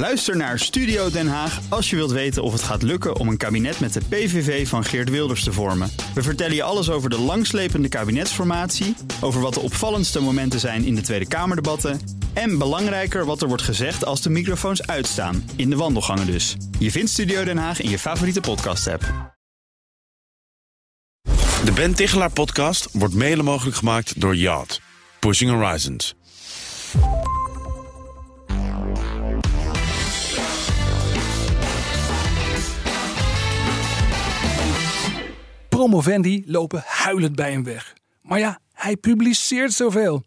Luister naar Studio Den Haag als je wilt weten of het gaat lukken om een kabinet met de PVV van Geert Wilders te vormen. We vertellen je alles over de langslepende kabinetsformatie, over wat de opvallendste momenten zijn in de Tweede Kamerdebatten en belangrijker wat er wordt gezegd als de microfoons uitstaan, in de wandelgangen dus. Je vindt Studio Den Haag in je favoriete podcast-app. De Ben Tichelaar podcast wordt mede mogelijk gemaakt door Yacht. Pushing Horizons. Promovendi lopen huilend bij hem weg. Maar ja, hij publiceert zoveel.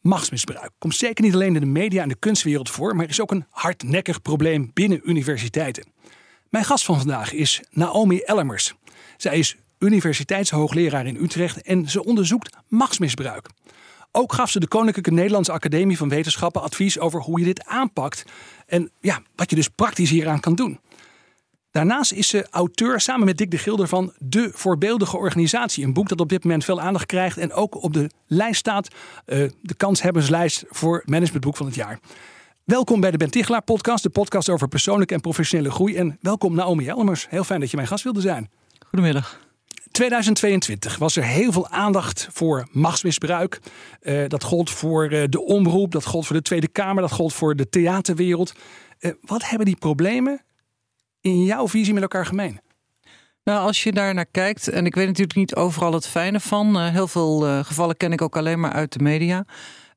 Machtsmisbruik komt zeker niet alleen in de media en de kunstwereld voor, maar is ook een hardnekkig probleem binnen universiteiten. Mijn gast van vandaag is Naomi Ellemers. Zij is universiteitshoogleraar in Utrecht en ze onderzoekt machtsmisbruik. Ook gaf ze de Koninklijke Nederlandse Academie van Wetenschappen advies over hoe je dit aanpakt en ja, wat je dus praktisch hieraan kan doen. Daarnaast is ze auteur samen met Dick de Gilder van De Voorbeeldige Organisatie. Een boek dat op dit moment veel aandacht krijgt en ook op de lijst staat. Uh, de kanshebberslijst voor managementboek van het jaar. Welkom bij de Ben Tichelaar podcast. De podcast over persoonlijke en professionele groei. En welkom Naomi Helmers. Heel fijn dat je mijn gast wilde zijn. Goedemiddag. 2022 was er heel veel aandacht voor machtsmisbruik. Uh, dat gold voor uh, de omroep, dat gold voor de Tweede Kamer, dat gold voor de theaterwereld. Uh, wat hebben die problemen in jouw visie met elkaar gemeen? Nou, als je daar naar kijkt, en ik weet natuurlijk niet overal het fijne van. heel veel gevallen ken ik ook alleen maar uit de media.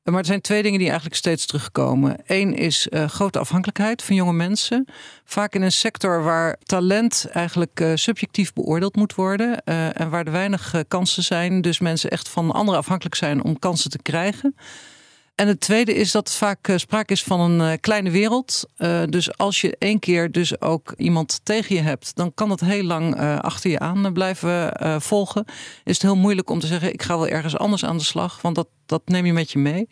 Maar er zijn twee dingen die eigenlijk steeds terugkomen. Eén is grote afhankelijkheid van jonge mensen. Vaak in een sector waar talent eigenlijk subjectief beoordeeld moet worden. En waar er weinig kansen zijn. Dus mensen echt van anderen afhankelijk zijn om kansen te krijgen. En het tweede is dat vaak uh, sprake is van een uh, kleine wereld. Uh, dus als je één keer dus ook iemand tegen je hebt, dan kan het heel lang achter je aan blijven volgen. Is het heel moeilijk om te zeggen: ik ga wel ergens anders aan de slag, want dat, dat neem je met je mee.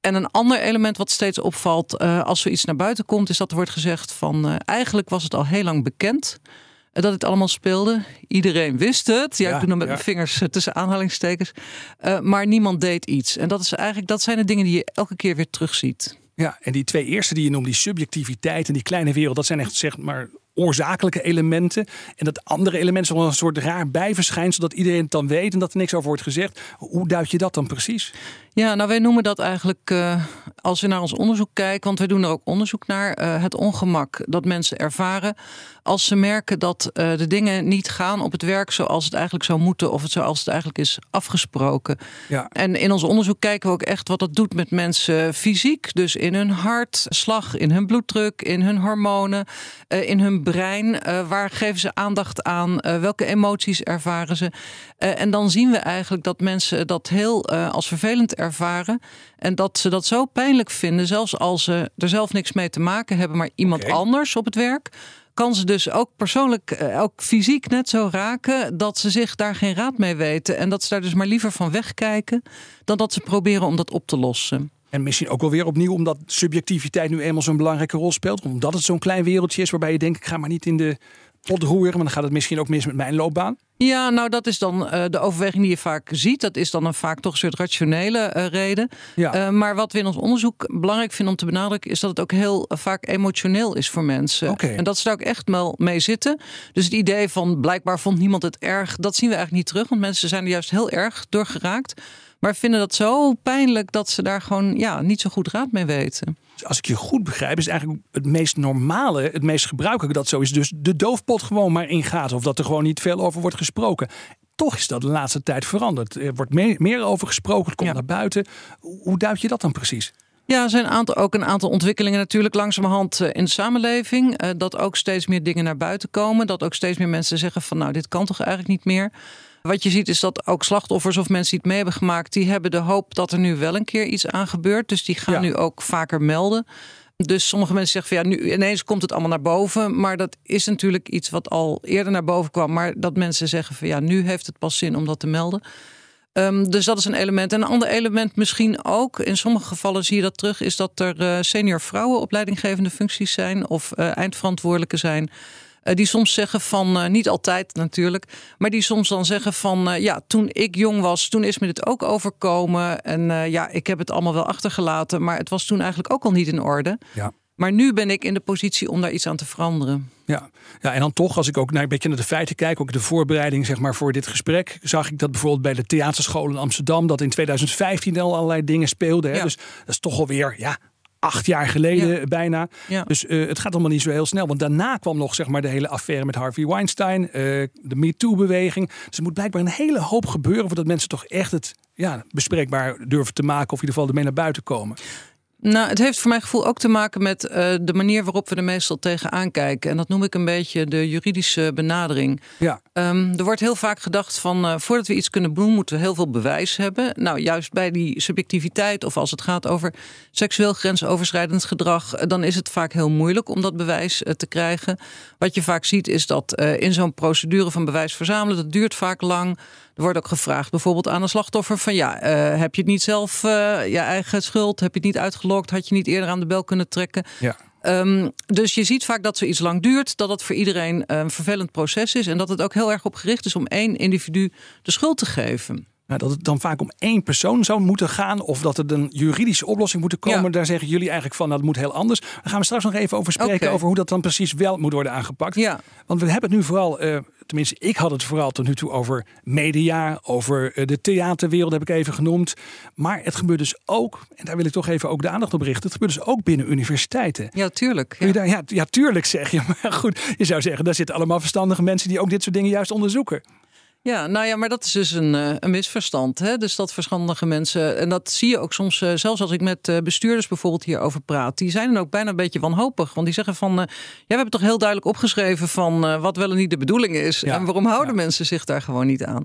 En een ander element wat steeds opvalt als zoiets naar buiten komt, is dat er wordt gezegd van eigenlijk was het al heel lang bekend dat het allemaal speelde. Iedereen wist het. Ja, ik doe dan met mijn vingers eh, tussen aanhalingstekens. Uh, maar niemand deed iets. En dat, is eigenlijk, dat zijn de dingen die je elke keer weer terugziet. Ja, en die twee eerste die je noemt, die subjectiviteit en die kleine wereld, dat zijn echt zeg maar oorzakelijke elementen. En dat andere element is wel een soort raar bijverschijnsel dat iedereen het dan weet en dat er niks over wordt gezegd. Hoe duid je dat dan precies? Ja, nou wij noemen dat eigenlijk, uh, als we naar ons onderzoek kijken, want wij doen er ook onderzoek naar, uh, het ongemak dat mensen ervaren als ze merken dat uh, de dingen niet gaan op het werk zoals het eigenlijk zou moeten of het zoals het eigenlijk is afgesproken. Ja. En in ons onderzoek kijken we ook echt wat dat doet met mensen fysiek, dus in hun hartslag, in hun bloeddruk, in hun hormonen, in hun brein. waar geven ze aandacht aan? welke emoties ervaren ze? en dan zien we eigenlijk dat mensen dat heel als vervelend ervaren. En dat ze dat zo pijnlijk vinden, zelfs als ze er zelf niks mee te maken hebben, maar iemand anders op het werk. Kan ze dus ook persoonlijk, eh, ook fysiek net zo raken dat ze zich daar geen raad mee weten. En dat ze daar dus maar liever van wegkijken dan dat ze proberen om dat op te lossen. En misschien ook wel weer opnieuw omdat subjectiviteit nu eenmaal zo'n belangrijke rol speelt. Omdat het zo'n klein wereldje is waarbij je denkt, ik ga maar niet in de pot roeren, want dan gaat het misschien ook mis met mijn loopbaan. Ja, nou dat is dan uh, de overweging die je vaak ziet. Dat is dan een vaak toch een soort rationele uh, reden. Ja. Uh, maar wat we in ons onderzoek belangrijk vinden om te benadrukken... is dat het ook heel vaak emotioneel is voor mensen. Okay. En dat ze daar ook echt wel mee zitten. Dus het idee van blijkbaar vond niemand het erg... dat zien we eigenlijk niet terug. Want mensen zijn er juist heel erg door geraakt. Maar vinden dat zo pijnlijk dat ze daar gewoon ja, niet zo goed raad mee weten. Dus als ik je goed begrijp, is eigenlijk het meest normale, het meest gebruikelijke dat zo is. Dus de doofpot gewoon maar ingaat. Of dat er gewoon niet veel over wordt gesproken. Toch is dat de laatste tijd veranderd. Er wordt meer, meer over gesproken, het komt naar buiten. Hoe duid je dat dan precies? Ja, er zijn een aantal, ook een aantal ontwikkelingen natuurlijk langzamerhand eh, in de samenleving. Eh, dat ook steeds meer dingen naar buiten komen. Dat ook steeds meer mensen zeggen van nou, dit kan toch eigenlijk niet meer. Wat je ziet is dat ook slachtoffers of mensen die het mee hebben gemaakt, die hebben de hoop dat er nu wel een keer iets aan gebeurt. Dus die gaan nu ook vaker melden. Dus sommige mensen zeggen van ja, nu ineens komt het allemaal naar boven. Maar dat is natuurlijk iets wat al eerder naar boven kwam. Maar dat mensen zeggen van ja, nu heeft het pas zin om dat te melden. Um, dus dat is een element. En een ander element misschien ook, in sommige gevallen zie je dat terug, is dat er uh, senior vrouwen op leidinggevende functies zijn of uh, eindverantwoordelijke zijn. Uh, die soms zeggen van, uh, niet altijd natuurlijk, maar die soms dan zeggen van, uh, ja, toen ik jong was, toen is me dit ook overkomen. En ja, ik heb het allemaal wel achtergelaten, maar het was toen eigenlijk ook al niet in orde. Ja. Maar nu ben ik in de positie om daar iets aan te veranderen. Ja. ja, en dan toch, als ik ook naar een beetje naar de feiten kijk, ook de voorbereiding zeg maar, voor dit gesprek, zag ik dat bijvoorbeeld bij de theaterschool in Amsterdam, dat in 2015 al allerlei dingen speelden. Hè? Ja. Dus dat is toch alweer ja, acht jaar geleden bijna. Ja. Dus eh, het gaat allemaal niet zo heel snel. Want daarna kwam nog zeg maar, de hele affaire met Harvey Weinstein, eh, de MeToo-beweging. Dus er moet blijkbaar een hele hoop gebeuren voordat mensen toch echt het ja, bespreekbaar durven te maken, of in ieder geval ermee naar buiten komen. Nou, het heeft voor mijn gevoel ook te maken met eh, de manier waarop we er meestal tegenaan kijken. En dat noem ik een beetje de juridische benadering. Ja, Ehm, er wordt heel vaak gedacht van eh, voordat we iets kunnen doen, moeten we heel veel bewijs hebben. Nou, juist bij die subjectiviteit of als het gaat over seksueel grensoverschrijdend gedrag, eh, dan is het vaak heel moeilijk om dat bewijs te krijgen. Wat je vaak ziet is dat in zo'n procedure van bewijs verzamelen, dat duurt vaak lang. Er wordt ook gevraagd, bijvoorbeeld aan een slachtoffer, van ja, eh, heb je het niet zelf eh, je eigen schuld, heb je het niet uitgelokt, had je niet eerder aan de bel kunnen trekken? ja. Ehm, dus je ziet vaak dat zoiets lang duurt, dat het voor iedereen een vervelend proces is en dat het ook heel erg op gericht is om één individu de schuld te geven. Nou, dat het dan vaak om één persoon zou moeten gaan. Of dat er een juridische oplossing moet komen. Ja. Daar zeggen jullie eigenlijk van, nou, dat moet heel anders. Daar gaan we straks nog even over spreken. Over hoe dat dan precies wel moet worden aangepakt. Ja. Want we hebben het nu vooral, eh, tenminste ik had het vooral tot nu toe over media. Over eh, de theaterwereld heb ik even genoemd. Maar het gebeurt dus ook, en daar wil ik toch even ook de aandacht op richten. Het gebeurt dus ook binnen universiteiten. Ja, tuurlijk. Ja. daar, ja, ja, tuurlijk zeg je. Maar goed, je zou zeggen, daar zitten allemaal verstandige mensen die ook dit soort dingen juist onderzoeken. Ja, nou ja, maar dat is dus een, eh, een misverstand. Hè? Dus dat verstandige mensen, en dat zie je ook soms, eh, zelfs als ik met eh, bestuurders bijvoorbeeld hierover praat, die zijn dan ook bijna een beetje wanhopig. Want die zeggen van, eh, ja, we hebben toch heel duidelijk opgeschreven van wat wel en niet de bedoeling is. Ja, En waarom houden ja. mensen zich daar gewoon niet aan?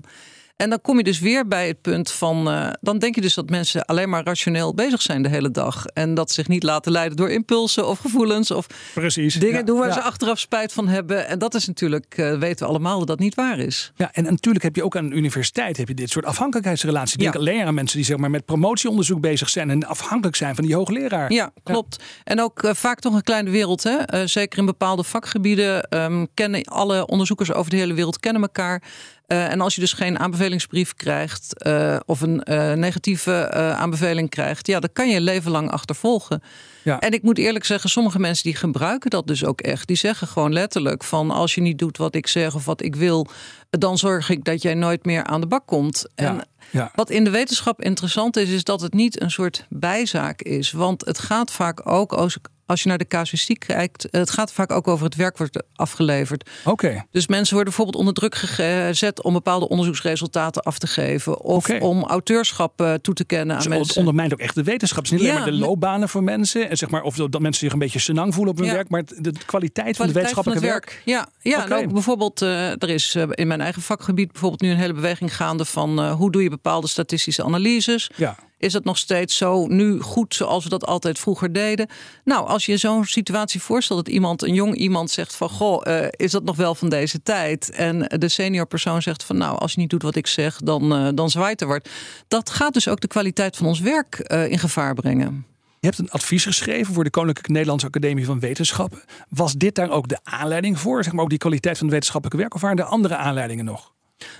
En dan kom je dus weer bij het punt van. eh, dan denk je dus dat mensen alleen maar rationeel bezig zijn de hele dag. En dat zich niet laten leiden door impulsen of gevoelens. Of Precies. dingen Ja, doen waar ja. ze achteraf spijt van hebben. En dat is natuurlijk, eh, weten we allemaal, dat dat niet waar is. Ja, en natuurlijk heb je ook aan een universiteit heb je dit soort afhankelijkheidsrelaties. Denk Ja. alleen aan mensen die zeg maar, met promotieonderzoek bezig zijn en afhankelijk zijn van die hoogleraar. Ja, klopt. En ook eh, vaak toch een kleine wereld. Hè? Eh, zeker in bepaalde vakgebieden ehm, kennen alle onderzoekers over de hele wereld kennen elkaar. Eh, en als je dus geen aanbevelingsbrief krijgt eh, of een eh, negatieve aanbeveling krijgt, ja, dan kan je je leven lang achtervolgen. Ja. En ik moet eerlijk zeggen, sommige mensen die gebruiken dat dus ook echt. Die zeggen gewoon letterlijk van als je niet doet wat ik zeg of wat ik wil, dan zorg ik dat jij nooit meer aan de bak komt. En Ja, ja. wat in de wetenschap interessant is, is dat het niet een soort bijzaak is. Want het gaat vaak ook, als, je naar de casuïstiek kijkt, het gaat vaak ook over het werk wordt afgeleverd. Oké. Dus mensen worden bijvoorbeeld onder druk gezet om bepaalde onderzoeksresultaten af te geven. Of om auteurschap eh, toe te kennen aan Dus het mensen. ondermijnt ook echt de wetenschap. Het is niet Ja, alleen maar de loopbanen voor mensen. En zeg maar, of dat mensen zich een beetje senang voelen op hun Ja. werk. Maar het- de kwaliteit, van het wetenschappelijke van het werk. Ja, ja en ook bijvoorbeeld, eh, er is eh, in mijn eigen vakgebied bijvoorbeeld nu een hele beweging gaande van eh, hoe doe je bepaalde statistische analyses. Ja. Is dat nog steeds zo nu goed zoals we dat altijd vroeger deden? Nou, als je zo'n situatie voorstelt dat iemand, een jong iemand zegt van goh, eh, is dat nog wel van deze tijd? En de senior persoon zegt van nou, als je niet doet wat ik zeg, dan, eh, dan zwaait er wat. Dat gaat dus ook de kwaliteit van ons werk eh, in gevaar brengen. Je hebt een advies geschreven voor de Koninklijke Nederlandse Academie van Wetenschappen. Was dit daar ook de aanleiding voor? Zeg maar ook die kwaliteit van het wetenschappelijke werk? Of waren er andere aanleidingen nog?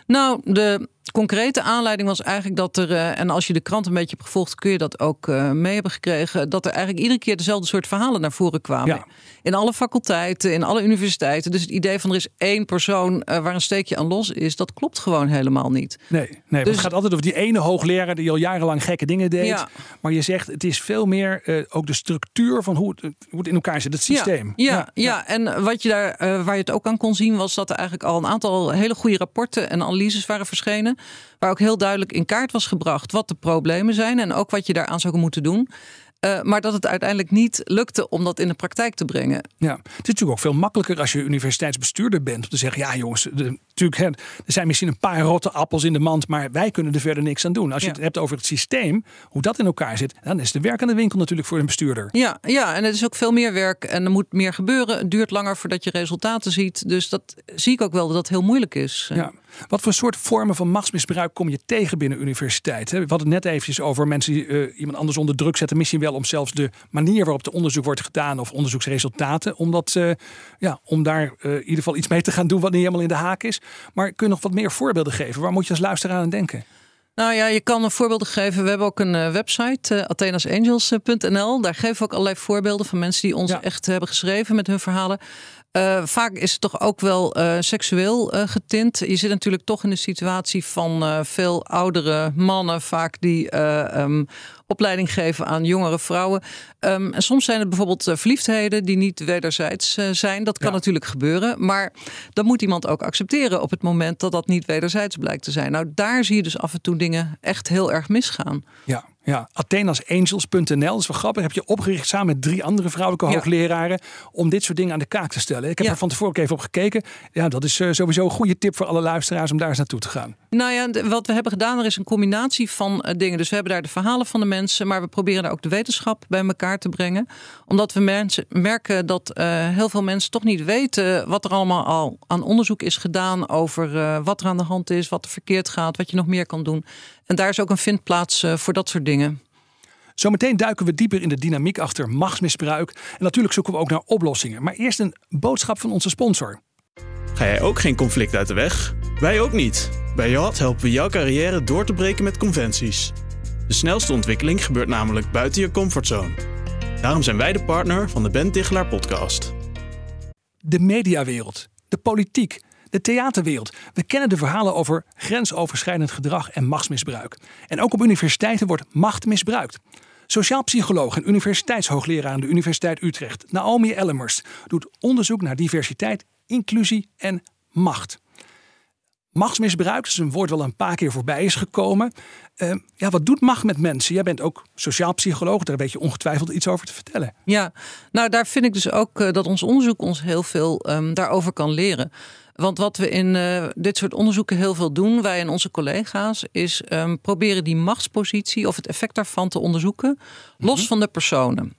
Nou, de concrete aanleiding was eigenlijk dat er, eh, en als je de krant een beetje hebt gevolgd, kun je dat ook eh, mee hebben gekregen, dat er eigenlijk iedere keer dezelfde soort verhalen naar voren kwamen. Ja. In alle faculteiten, in alle universiteiten. Dus het idee van er is één persoon eh, waar een steekje aan los is, dat klopt gewoon helemaal niet. Nee, nee Dus- het gaat altijd over die ene hoogleraar die al jarenlang gekke dingen deed. Ja. Maar je zegt het is veel meer ook de structuur van hoe het, hoe het in elkaar zit, het systeem. Ja, ja, ja. en wat je daar, waar je het ook aan kon zien, was dat er eigenlijk al een aantal hele goede rapporten en analyses waren verschenen. Waar ook heel duidelijk in kaart was gebracht wat de problemen zijn en ook wat je daaraan zou moeten doen. Eh, maar dat het uiteindelijk niet lukte om dat in de praktijk te brengen. Ja, het is natuurlijk ook veel makkelijker als je universiteitsbestuurder bent om te zeggen: ja, jongens, de, natuurlijk, hè, er zijn misschien een paar rotte appels in de mand, maar wij kunnen er verder niks aan doen. Als je Ja. het hebt over het systeem, hoe dat in elkaar zit, dan is de werk aan de winkel natuurlijk voor een bestuurder. Ja, ja, en het is ook veel meer werk en er moet meer gebeuren. Het duurt langer voordat je resultaten ziet. Dus dat zie ik ook wel dat dat heel moeilijk is. Ja. Wat voor soort vormen van machtsmisbruik kom je tegen binnen universiteit? hè? We hadden het net eventjes over mensen die eh, iemand anders onder druk zetten. Misschien wel om zelfs de manier waarop de onderzoek wordt gedaan of onderzoeksresultaten. Om, dat, eh, ja, om daar eh, in ieder geval iets mee te gaan doen wat niet helemaal in de haak is. Maar kun je nog wat meer voorbeelden geven? Waar moet je als luisteraar aan denken? Nou ja, je kan een voorbeeld geven. We hebben ook een uh, website, uh, athenasangels.nl. Daar geven we ook allerlei voorbeelden van mensen die ons echt hebben geschreven met hun verhalen. Uh, vaak is het toch ook wel uh, seksueel uh, getint. Je zit natuurlijk toch in de situatie van veel oudere mannen, vaak die um, opleiding geven aan jongere vrouwen. Um, en soms zijn het bijvoorbeeld verliefdheden die niet wederzijds zijn. Dat kan ja. natuurlijk gebeuren. Maar dan moet iemand ook accepteren op het moment dat dat niet wederzijds blijkt te zijn. Nou, daar zie je dus af en toe dingen echt heel erg misgaan. Ja, ja, athenasangels.nl. Dat is wel grappig. Heb je opgericht samen met drie andere vrouwelijke ja. hoogleraren. om dit soort dingen aan de kaak te stellen. Ik heb Ja. er van tevoren ook even op gekeken. Ja, dat is eh, sowieso een goede tip voor alle luisteraars om daar eens naartoe te gaan. Nou ja, wat we hebben gedaan, er is een combinatie van eh, dingen. Dus we hebben daar de verhalen van de mensen, maar we proberen daar ook de wetenschap bij elkaar te brengen. Omdat we mensen merken dat eh, heel veel mensen toch niet weten wat er allemaal al aan onderzoek is gedaan over wat er aan de hand is, wat er verkeerd gaat, wat je nog meer kan doen. En daar is ook een vindplaats eh, voor dat soort dingen. Zometeen duiken we dieper in de dynamiek achter machtsmisbruik. En natuurlijk zoeken we ook naar oplossingen. Maar eerst een boodschap van onze sponsor. Ga jij ook geen conflict uit de weg? Wij ook niet. Bij Yacht helpen we jouw carrière door te breken met conventies. De snelste ontwikkeling gebeurt namelijk buiten je comfortzone. Daarom zijn wij de partner van de Ben Tichelaar podcast. De mediawereld, de politiek, de theaterwereld. We kennen de verhalen over grensoverschrijdend gedrag en machtsmisbruik. En ook op universiteiten wordt macht misbruikt. Sociaal psycholoog en universiteitshoogleraar aan de Universiteit Utrecht, Naomi Ellemers, doet onderzoek naar diversiteit, inclusie en macht. Machtsmisbruik dat is een woord wel een paar keer voorbij is gekomen. Eh, ja, wat doet macht met mensen? Jij bent ook sociaal psycholoog, daar weet je ongetwijfeld iets over te vertellen. Ja, nou daar vind ik dus ook eh, dat ons onderzoek ons heel veel ehm, daarover kan leren. Want wat we in eh, dit soort onderzoeken heel veel doen, wij en onze collega's, is ehm, proberen die machtspositie of het effect daarvan te onderzoeken, los van de personen.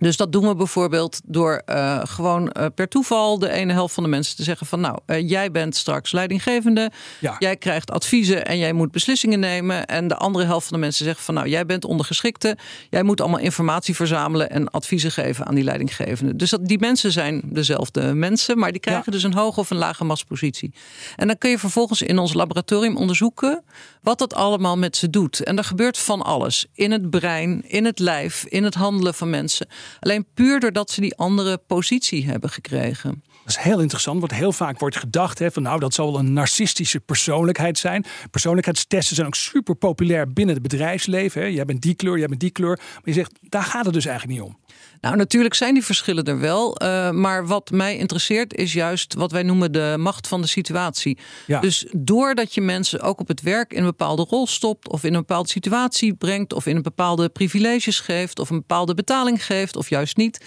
Dus dat doen we bijvoorbeeld door eh, gewoon eh, per toeval de ene helft van de mensen te zeggen van nou, eh, jij bent straks leidinggevende, Ja. jij krijgt adviezen en jij moet beslissingen nemen. En de andere helft van de mensen zeggen van nou, jij bent ondergeschikte, jij moet allemaal informatie verzamelen en adviezen geven aan die leidinggevende. Dus dat, die mensen zijn dezelfde mensen, maar die krijgen Ja. dus een hoge of een lage machtspositie. En dan kun je vervolgens in ons laboratorium onderzoeken wat dat allemaal met ze doet. En er gebeurt van alles. In het brein, in het lijf, in het handelen van mensen. Alleen puur doordat ze die andere positie hebben gekregen. Dat is heel interessant, want heel vaak wordt gedacht hè, van nou dat zal wel een narcistische persoonlijkheid zijn. Persoonlijkheidstesten zijn ook super populair binnen het bedrijfsleven. Hè. Jij bent die kleur, jij bent die kleur. Maar je zegt, daar gaat het dus eigenlijk niet om. Nou, natuurlijk zijn die verschillen er wel. eh, maar wat mij interesseert is juist wat wij noemen de macht van de situatie. Ja. Dus doordat je mensen ook op het werk in een bepaalde rol stopt, of in een bepaalde situatie brengt, of in een bepaalde privileges geeft, of een bepaalde betaling geeft, of juist niet.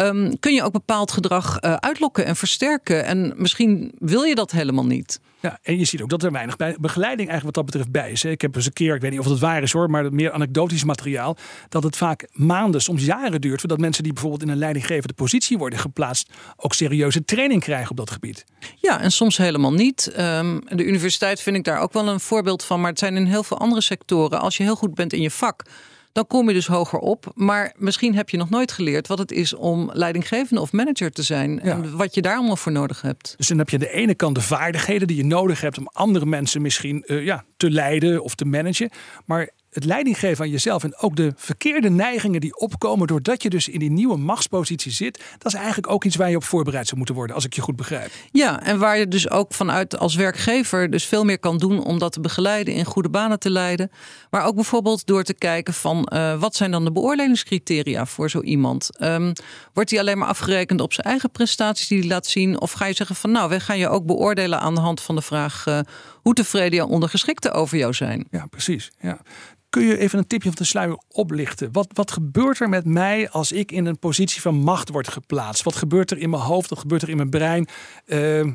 Ehm, kun je ook bepaald gedrag eh, uitlokken en versterken. En misschien wil je dat helemaal niet. Ja, en je ziet ook dat er weinig bij, begeleiding eigenlijk wat dat betreft bij is. hè. Ik heb eens een keer, ik weet niet of het waar is hoor, maar meer anekdotisch materiaal. Dat het vaak maanden, soms jaren duurt voordat mensen die bijvoorbeeld in een leidinggevende positie worden geplaatst, ook serieuze training krijgen op dat gebied. Ja, en soms helemaal niet. Ehm, de universiteit vind ik daar ook wel een voorbeeld van. Maar het zijn in heel veel andere sectoren. Als je heel goed bent in je vak, dan kom je dus hoger op. Maar misschien heb je nog nooit geleerd wat het is om leidinggevende of manager te zijn. Ja. En wat je daar allemaal voor nodig hebt. Dus dan heb je aan de ene kant de vaardigheden die je nodig hebt om andere mensen misschien eh, ja, te leiden of te managen. Maar het leidinggeven aan jezelf en ook de verkeerde neigingen die opkomen doordat je dus in die nieuwe machtspositie zit, dat is eigenlijk ook iets waar je op voorbereid zou moeten worden, als ik je goed begrijp. Ja, en waar je dus ook vanuit als werkgever dus veel meer kan doen om dat te begeleiden, in goede banen te leiden. Maar ook bijvoorbeeld door te kijken van eh, wat zijn dan de beoordelingscriteria voor zo iemand? Ehm, wordt hij alleen maar afgerekend op zijn eigen prestaties die hij laat zien? Of ga je zeggen van nou, wij gaan je ook beoordelen aan de hand van de vraag eh, hoe tevreden jouw ondergeschikten over jou zijn? Ja, precies. Ja. Kun je even een tipje van de sluier oplichten? Wat, wat gebeurt er met mij als ik in een positie van macht word geplaatst? Wat gebeurt er in mijn hoofd? Wat gebeurt er in mijn brein? Ehm,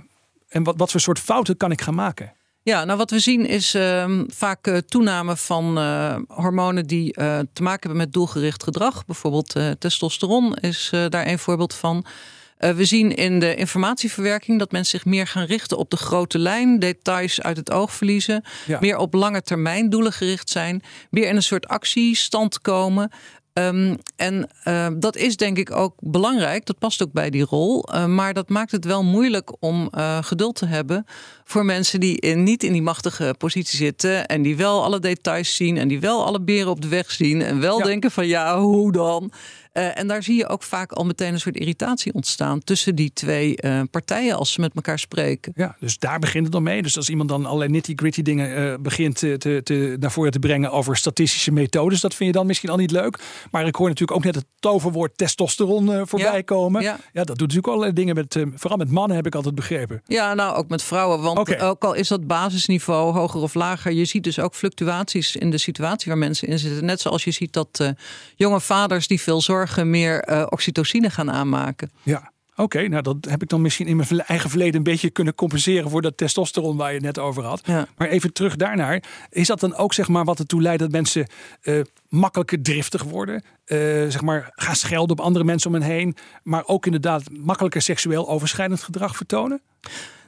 en wat, wat voor soort fouten kan ik gaan maken? Ja, nou wat we zien is ehm, vaak eh, toename van eh, hormonen die eh, te maken hebben met doelgericht gedrag. Bijvoorbeeld testosteron is daar een voorbeeld van. Eh, we zien in de informatieverwerking dat mensen zich meer gaan richten op de grote lijn, details uit het oog verliezen, Ja. meer op lange termijn doelen gericht zijn, meer in een soort actiestand komen. Ehm, en uh, dat is denk ik ook belangrijk. Dat past ook bij die rol. Uh, maar dat maakt het wel moeilijk om uh, geduld te hebben voor mensen die in, niet in die machtige positie zitten. En die wel alle details zien. En die wel alle beren op de weg zien. En wel ja. denken van ja, hoe dan? Uh, en daar zie je ook vaak al meteen een soort irritatie ontstaan tussen die twee uh, partijen als ze met elkaar spreken. Ja, dus daar begint het dan mee. Dus als iemand dan allerlei nitty-gritty dingen uh, begint te, te, te, naar voren te brengen over statistische methodes, dat vind je dan misschien al niet leuk. Maar ik hoor natuurlijk ook net het toverwoord testosteron voorbij ja, komen. ja. Ja. dat doet natuurlijk allerlei dingen met, vooral met mannen heb ik altijd begrepen. Ja, nou ook met vrouwen. Want ook al is dat basisniveau hoger of lager, je ziet dus ook fluctuaties in de situatie waar mensen in zitten. Net zoals je ziet dat eh, jonge vaders die veel zorgen meer eh, oxytocine gaan aanmaken. Ja. Oké, nou dat heb ik dan misschien in mijn eigen verleden een beetje kunnen compenseren voor dat testosteron waar je het net over had. Ja. Maar even terug daarnaar. Is dat dan ook zeg maar wat ertoe leidt dat mensen eh, makkelijker driftig worden? Eh, zeg maar gaan schelden op andere mensen om hen heen. Maar ook inderdaad makkelijker seksueel overschrijdend gedrag vertonen?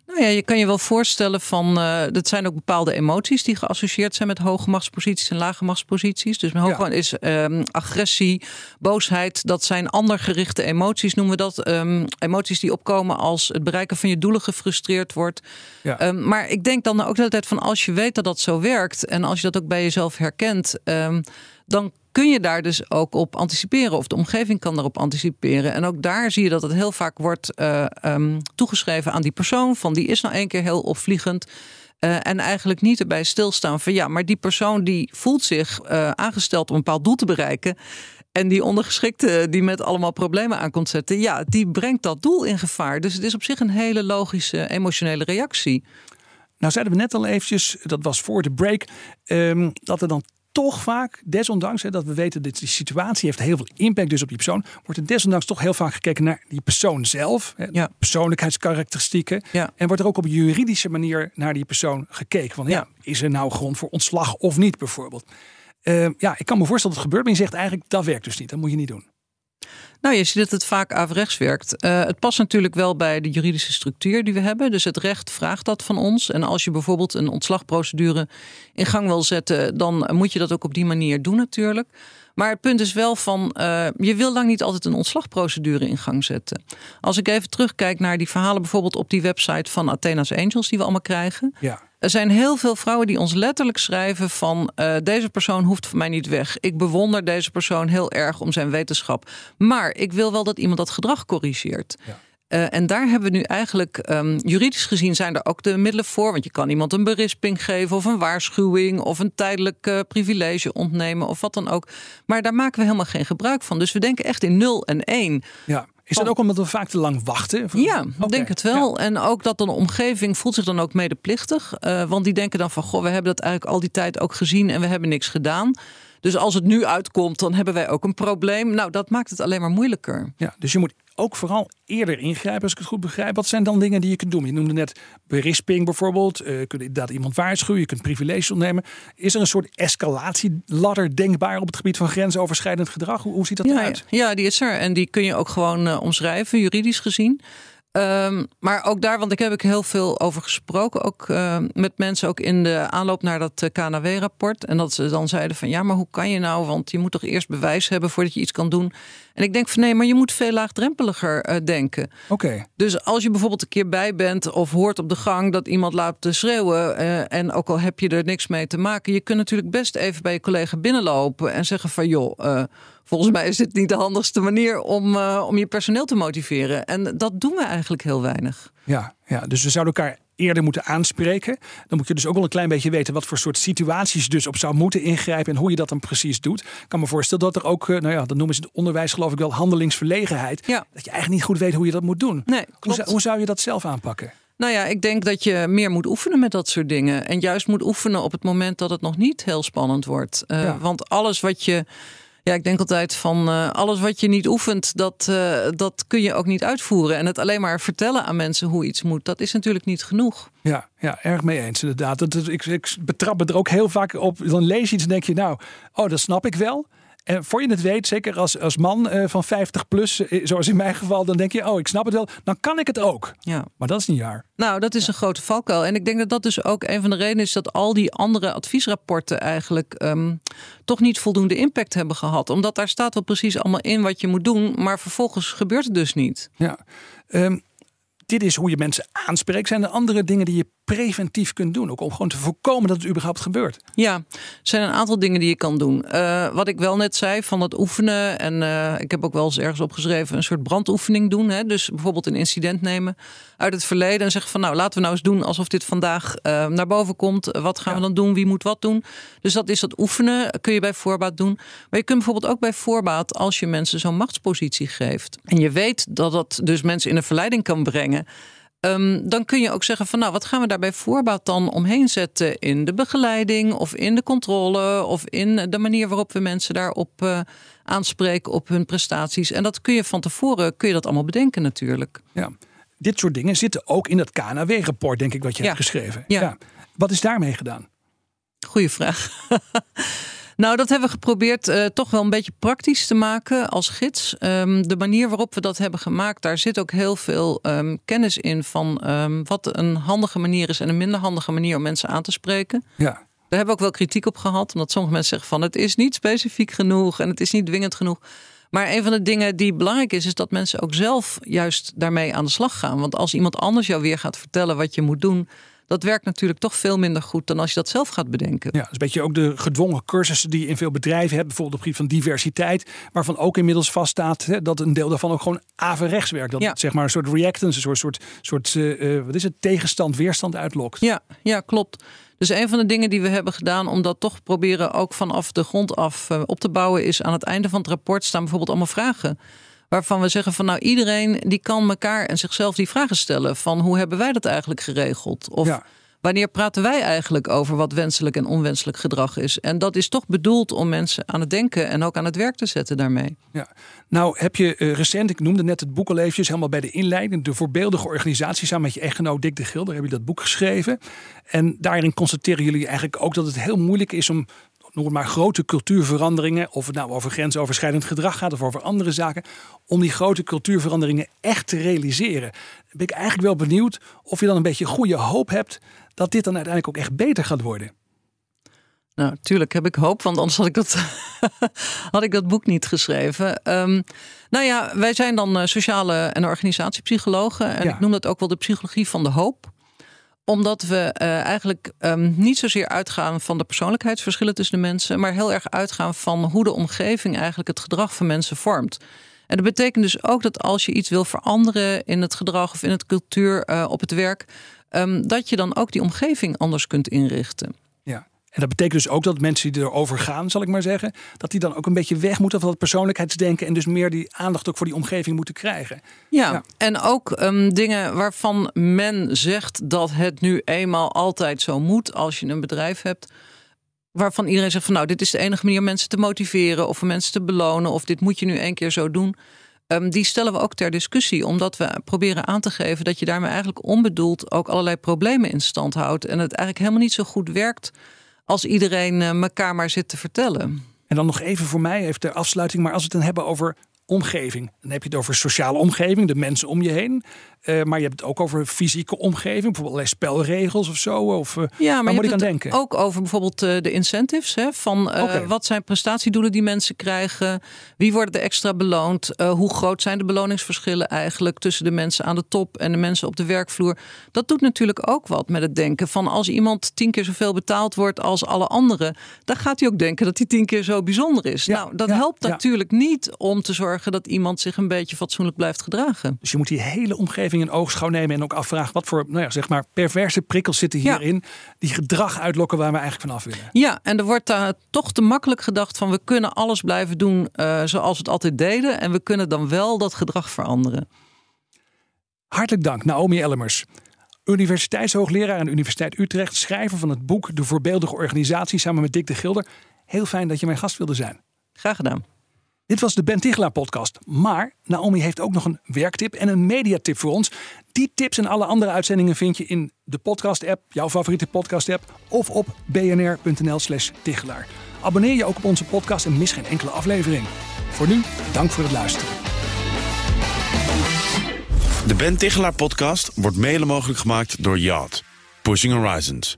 Nou ja, je kan je wel voorstellen van, uh, dat zijn ook bepaalde emoties die geassocieerd zijn met hoge machtsposities en lage machtsposities. Dus hoge Ja. is um, agressie, boosheid, dat zijn andergerichte emoties, noemen we dat. Um, emoties die opkomen als het bereiken van je doelen gefrustreerd wordt. Ja. Um, maar ik denk dan ook de hele tijd van als je weet dat dat zo werkt en als je dat ook bij jezelf herkent, dan kun je daar dus ook op anticiperen. Of de omgeving kan daarop anticiperen. En ook daar zie je dat het heel vaak wordt uh, um, toegeschreven aan die persoon. Van die is nou één keer heel opvliegend. Uh, en eigenlijk niet erbij stilstaan van ja, maar die persoon die voelt zich uh, aangesteld om een bepaald doel te bereiken. En die ondergeschikte die met allemaal problemen aankomt zetten, ja, die brengt dat doel in gevaar. Dus het is op zich een hele logische emotionele reactie. Nou zeiden we net al eventjes, dat was voor de break, um, dat er dan toch vaak, desondanks hè, dat we weten dat die situatie heeft heel veel impact dus op die persoon, wordt er desondanks toch heel vaak gekeken naar die persoon zelf, hè, Ja. persoonlijkheidskarakteristieken. Ja. En wordt er ook op juridische manier naar die persoon gekeken. Van, ja. Ja. is er nou grond voor ontslag of niet bijvoorbeeld? Uh, ja, ik kan me voorstellen dat het gebeurt, maar je zegt eigenlijk dat werkt dus niet. Dat moet je niet doen. Nou, je ziet dat het vaak averechts werkt. Uh, het past natuurlijk wel bij de juridische structuur die we hebben. Dus het recht vraagt dat van ons. En als je bijvoorbeeld een ontslagprocedure in gang wil zetten, dan moet je dat ook op die manier doen natuurlijk. Maar het punt is wel van, uh, je wil lang niet altijd een ontslagprocedure in gang zetten. Als ik even terugkijk naar die verhalen bijvoorbeeld op die website van Athena's Angels die we allemaal krijgen. Ja. Er zijn heel veel vrouwen die ons letterlijk schrijven van uh, deze persoon hoeft voor mij niet weg. Ik bewonder deze persoon heel erg om zijn wetenschap. Maar ik wil wel dat iemand dat gedrag corrigeert. Ja. Uh, en daar hebben we nu eigenlijk, um, juridisch gezien zijn er ook de middelen voor. Want je kan iemand een berisping geven of een waarschuwing of een tijdelijk uh, privilege ontnemen of wat dan ook. Maar daar maken we helemaal geen gebruik van. Dus we denken echt in 0 en 1. Ja. Is dat ook omdat we vaak te lang wachten? Ja, ik okay. denk het wel. Ja. En ook dat een omgeving voelt zich dan ook medeplichtig. Uh, want die denken dan van, goh, we hebben dat eigenlijk al die tijd ook gezien en we hebben niks gedaan. Dus als het nu uitkomt, dan hebben wij ook een probleem. Nou, dat maakt het alleen maar moeilijker. Ja, dus je moet ook vooral eerder ingrijpen, als ik het goed begrijp. Wat zijn dan dingen die je kunt doen? Je noemde net berisping bijvoorbeeld. Uh, je kunt inderdaad iemand waarschuwen. Je kunt privileges ontnemen. Is er een soort escalatieladder denkbaar op het gebied van grensoverschrijdend gedrag? Hoe, hoe ziet dat ja, eruit? Ja, die is er. En die kun je ook gewoon uh, omschrijven, juridisch gezien. Um, maar ook daar, want ik heb ik heel veel over gesproken, ook uh, met mensen ook in de aanloop naar dat uh, KNW-rapport. En dat ze dan zeiden van ja, maar hoe kan je nou? Want je moet toch eerst bewijs hebben voordat je iets kan doen. En ik denk van nee, maar je moet veel laagdrempeliger uh, denken. Oké. Okay. Dus als je bijvoorbeeld een keer bij bent of hoort op de gang dat iemand laat schreeuwen. en ook al heb je er niks mee te maken, je kunt natuurlijk best even bij je collega binnenlopen en zeggen van joh. Volgens mij is dit niet de handigste manier om, uh, om je personeel te motiveren. En dat doen we eigenlijk heel weinig. Ja, ja, dus we zouden elkaar eerder moeten aanspreken. Dan moet je dus ook wel een klein beetje weten wat voor soort situaties je dus op zou moeten ingrijpen en hoe je dat dan precies doet. Ik kan me voorstellen dat er ook, nou ja, dat noemen ze het onderwijs geloof ik wel, handelingsverlegenheid. Ja. Dat je eigenlijk niet goed weet hoe je dat moet doen. Nee, hoe, zou, hoe zou je dat zelf aanpakken? Nou ja, ik denk dat je meer moet oefenen met dat soort dingen. En juist moet oefenen op het moment dat het nog niet heel spannend wordt. Uh, ja. Want alles wat je. Ja, ik denk altijd van uh, alles wat je niet oefent, dat, uh, dat kun je ook niet uitvoeren. En het alleen maar vertellen aan mensen hoe iets moet, dat is natuurlijk niet genoeg. Ja, ja erg mee eens inderdaad. Dat, dat, ik, ik betrap me er ook heel vaak op. Dan lees je iets en denk je, nou, oh, dat snap ik wel. En voor je het weet, zeker als, als man uh, van 50 plus, uh, zoals in mijn geval, dan denk je, oh, ik snap het wel, dan kan ik het ook. Ja. Maar dat is niet waar. Nou, dat is ja. een grote valkuil. En ik denk dat dat dus ook een van de redenen is dat al die andere adviesrapporten eigenlijk um, toch niet voldoende impact hebben gehad. Omdat daar staat wel precies allemaal in wat je moet doen, maar vervolgens gebeurt het dus niet. Ja. Um, dit is hoe je mensen aanspreekt. Zijn er andere dingen die je preventief kunt doen? Ook om gewoon te voorkomen dat het überhaupt gebeurt. Ja, er zijn een aantal dingen die je kan doen. Uh, wat ik wel net zei van het oefenen. En uh, ik heb ook wel eens ergens opgeschreven een soort brandoefening doen. Hè? Dus bijvoorbeeld een incident nemen uit het verleden. En zeggen van nou laten we nou eens doen alsof dit vandaag uh, naar boven komt. Wat gaan ja. we dan doen? Wie moet wat doen? Dus dat is dat oefenen. Kun je bij voorbaat doen. Maar je kunt bijvoorbeeld ook bij voorbaat als je mensen zo'n machtspositie geeft. En je weet dat dat dus mensen in een verleiding kan brengen. Um, dan kun je ook zeggen van nou, wat gaan we daar bij voorbaat dan omheen zetten in de begeleiding of in de controle of in de manier waarop we mensen daarop uh, aanspreken op hun prestaties. En dat kun je van tevoren kun je dat allemaal bedenken natuurlijk. Ja. Dit soort dingen zitten ook in dat KNW-rapport, denk ik, wat je ja. hebt geschreven. Ja. ja. Wat is daarmee gedaan? Goeie vraag. Nou, dat hebben we geprobeerd uh, toch wel een beetje praktisch te maken als gids. Um, de manier waarop we dat hebben gemaakt, daar zit ook heel veel um, kennis in van um, wat een handige manier is en een minder handige manier om mensen aan te spreken. Ja. Daar hebben we ook wel kritiek op gehad, omdat sommige mensen zeggen van het is niet specifiek genoeg en het is niet dwingend genoeg. Maar een van de dingen die belangrijk is, is dat mensen ook zelf juist daarmee aan de slag gaan. Want als iemand anders jou weer gaat vertellen wat je moet doen, dat werkt natuurlijk toch veel minder goed dan als je dat zelf gaat bedenken. Ja, dat is een beetje ook de gedwongen cursussen die je in veel bedrijven hebt, bijvoorbeeld op het gebied van diversiteit, waarvan ook inmiddels vaststaat hè, dat een deel daarvan ook gewoon averechts werkt. Dat Ja. zeg maar een soort reactance, een soort, soort, soort eh, eh, wat is het, tegenstand, weerstand uitlokt. Ja, ja, klopt. Dus een van de dingen die we hebben gedaan om dat toch proberen ook vanaf de grond af eh, op te bouwen, is aan het einde van het rapport staan bijvoorbeeld allemaal vragen. Waarvan we zeggen van nou iedereen die kan elkaar en zichzelf die vragen stellen. Van hoe hebben wij dat eigenlijk geregeld? Of Ja. wanneer praten wij eigenlijk over wat wenselijk en onwenselijk gedrag is? En dat is toch bedoeld om mensen aan het denken en ook aan het werk te zetten daarmee. Ja. Nou heb je eh, recent, ik noemde net het boek al eventjes, helemaal bij de inleiding, de voorbeeldige organisatie samen met je echtgenoot Dick de Gilder, heb je dat boek geschreven. En daarin constateren jullie eigenlijk ook dat het heel moeilijk is om noem het maar grote cultuurveranderingen, of het nou over grensoverschrijdend gedrag gaat of over andere zaken, om die grote cultuurveranderingen echt te realiseren. Ben ik eigenlijk wel benieuwd of je dan een beetje goede hoop hebt dat dit dan uiteindelijk ook echt beter gaat worden. Nou, tuurlijk heb ik hoop, want anders had ik dat, had ik dat boek niet geschreven. Ehm, nou ja, wij zijn dan eh, sociale en organisatiepsychologen. En Ja. ik noem dat ook wel de psychologie van de hoop omdat we eh, eigenlijk ehm, niet zozeer uitgaan van de persoonlijkheidsverschillen tussen de mensen, maar heel erg uitgaan van hoe de omgeving eigenlijk het gedrag van mensen vormt. En dat betekent dus ook dat als je iets wil veranderen in het gedrag of in het cultuur eh, op het werk, ehm, dat je dan ook die omgeving anders kunt inrichten. En dat betekent dus ook dat mensen die erover gaan, zal ik maar zeggen, dat die dan ook een beetje weg moeten van dat persoonlijkheidsdenken en dus meer die aandacht ook voor die omgeving moeten krijgen. Ja, Ja. en ook ehm, dingen waarvan men zegt dat het nu eenmaal altijd zo moet als je een bedrijf hebt. Waarvan iedereen zegt van nou, dit is de enige manier om mensen te motiveren of om mensen te belonen of dit moet je nu één keer zo doen. Ehm, die stellen we ook ter discussie, omdat we proberen aan te geven dat je daarmee eigenlijk onbedoeld ook allerlei problemen in stand houdt. En het eigenlijk helemaal niet zo goed werkt als iedereen eh, elkaar maar zit te vertellen. En dan nog even voor mij, even ter afsluiting, maar als we het dan hebben over omgeving, dan heb je het over sociale omgeving, de mensen om je heen. Eh, maar je hebt het ook over fysieke omgeving, bijvoorbeeld allerlei spelregels of zo. Of, eh, Ja, maar moet je ik aan denken? ook over bijvoorbeeld eh, de incentives. Hè, van wat zijn prestatiedoelen die mensen krijgen? Wie worden er extra beloond? Hoe groot zijn de beloningsverschillen eigenlijk tussen de mensen aan de top en de mensen op de werkvloer? Dat doet natuurlijk ook wat met het denken van als iemand tien keer zoveel betaald wordt als alle anderen, dan gaat hij ook denken dat hij tien keer zo bijzonder is. Ja, nou, dat ja, helpt ja. natuurlijk niet om te zorgen dat iemand zich een beetje fatsoenlijk blijft gedragen. Dus je moet die hele omgeving in oogschouw nemen en ook afvragen wat voor nou ja, zeg maar perverse prikkels zitten Ja. hierin. Die gedrag uitlokken waar we eigenlijk vanaf willen. Ja, en er wordt daar toch te makkelijk gedacht van we kunnen alles blijven doen eh, zoals we het altijd deden. En we kunnen dan wel dat gedrag veranderen. Hartelijk dank, Naomi Ellemers. Universiteitshoogleraar aan de Universiteit Utrecht, schrijver van het boek De Voorbeeldige Organisatie samen met Dick de Gilder. Heel fijn dat je mijn gast wilde zijn. Graag gedaan. Dit was de Ben Tichelaar podcast. Maar Naomi heeft ook nog een werktip en een mediatip voor ons. Die tips en alle andere uitzendingen vind je in de podcast app, jouw favoriete podcast app, of op bnr.nl slash Tichelaar. Abonneer je ook op onze podcast en mis geen enkele aflevering. Voor nu, dank voor het luisteren. De Ben Tichelaar podcast wordt mede mogelijk gemaakt door Yacht. Pushing Horizons.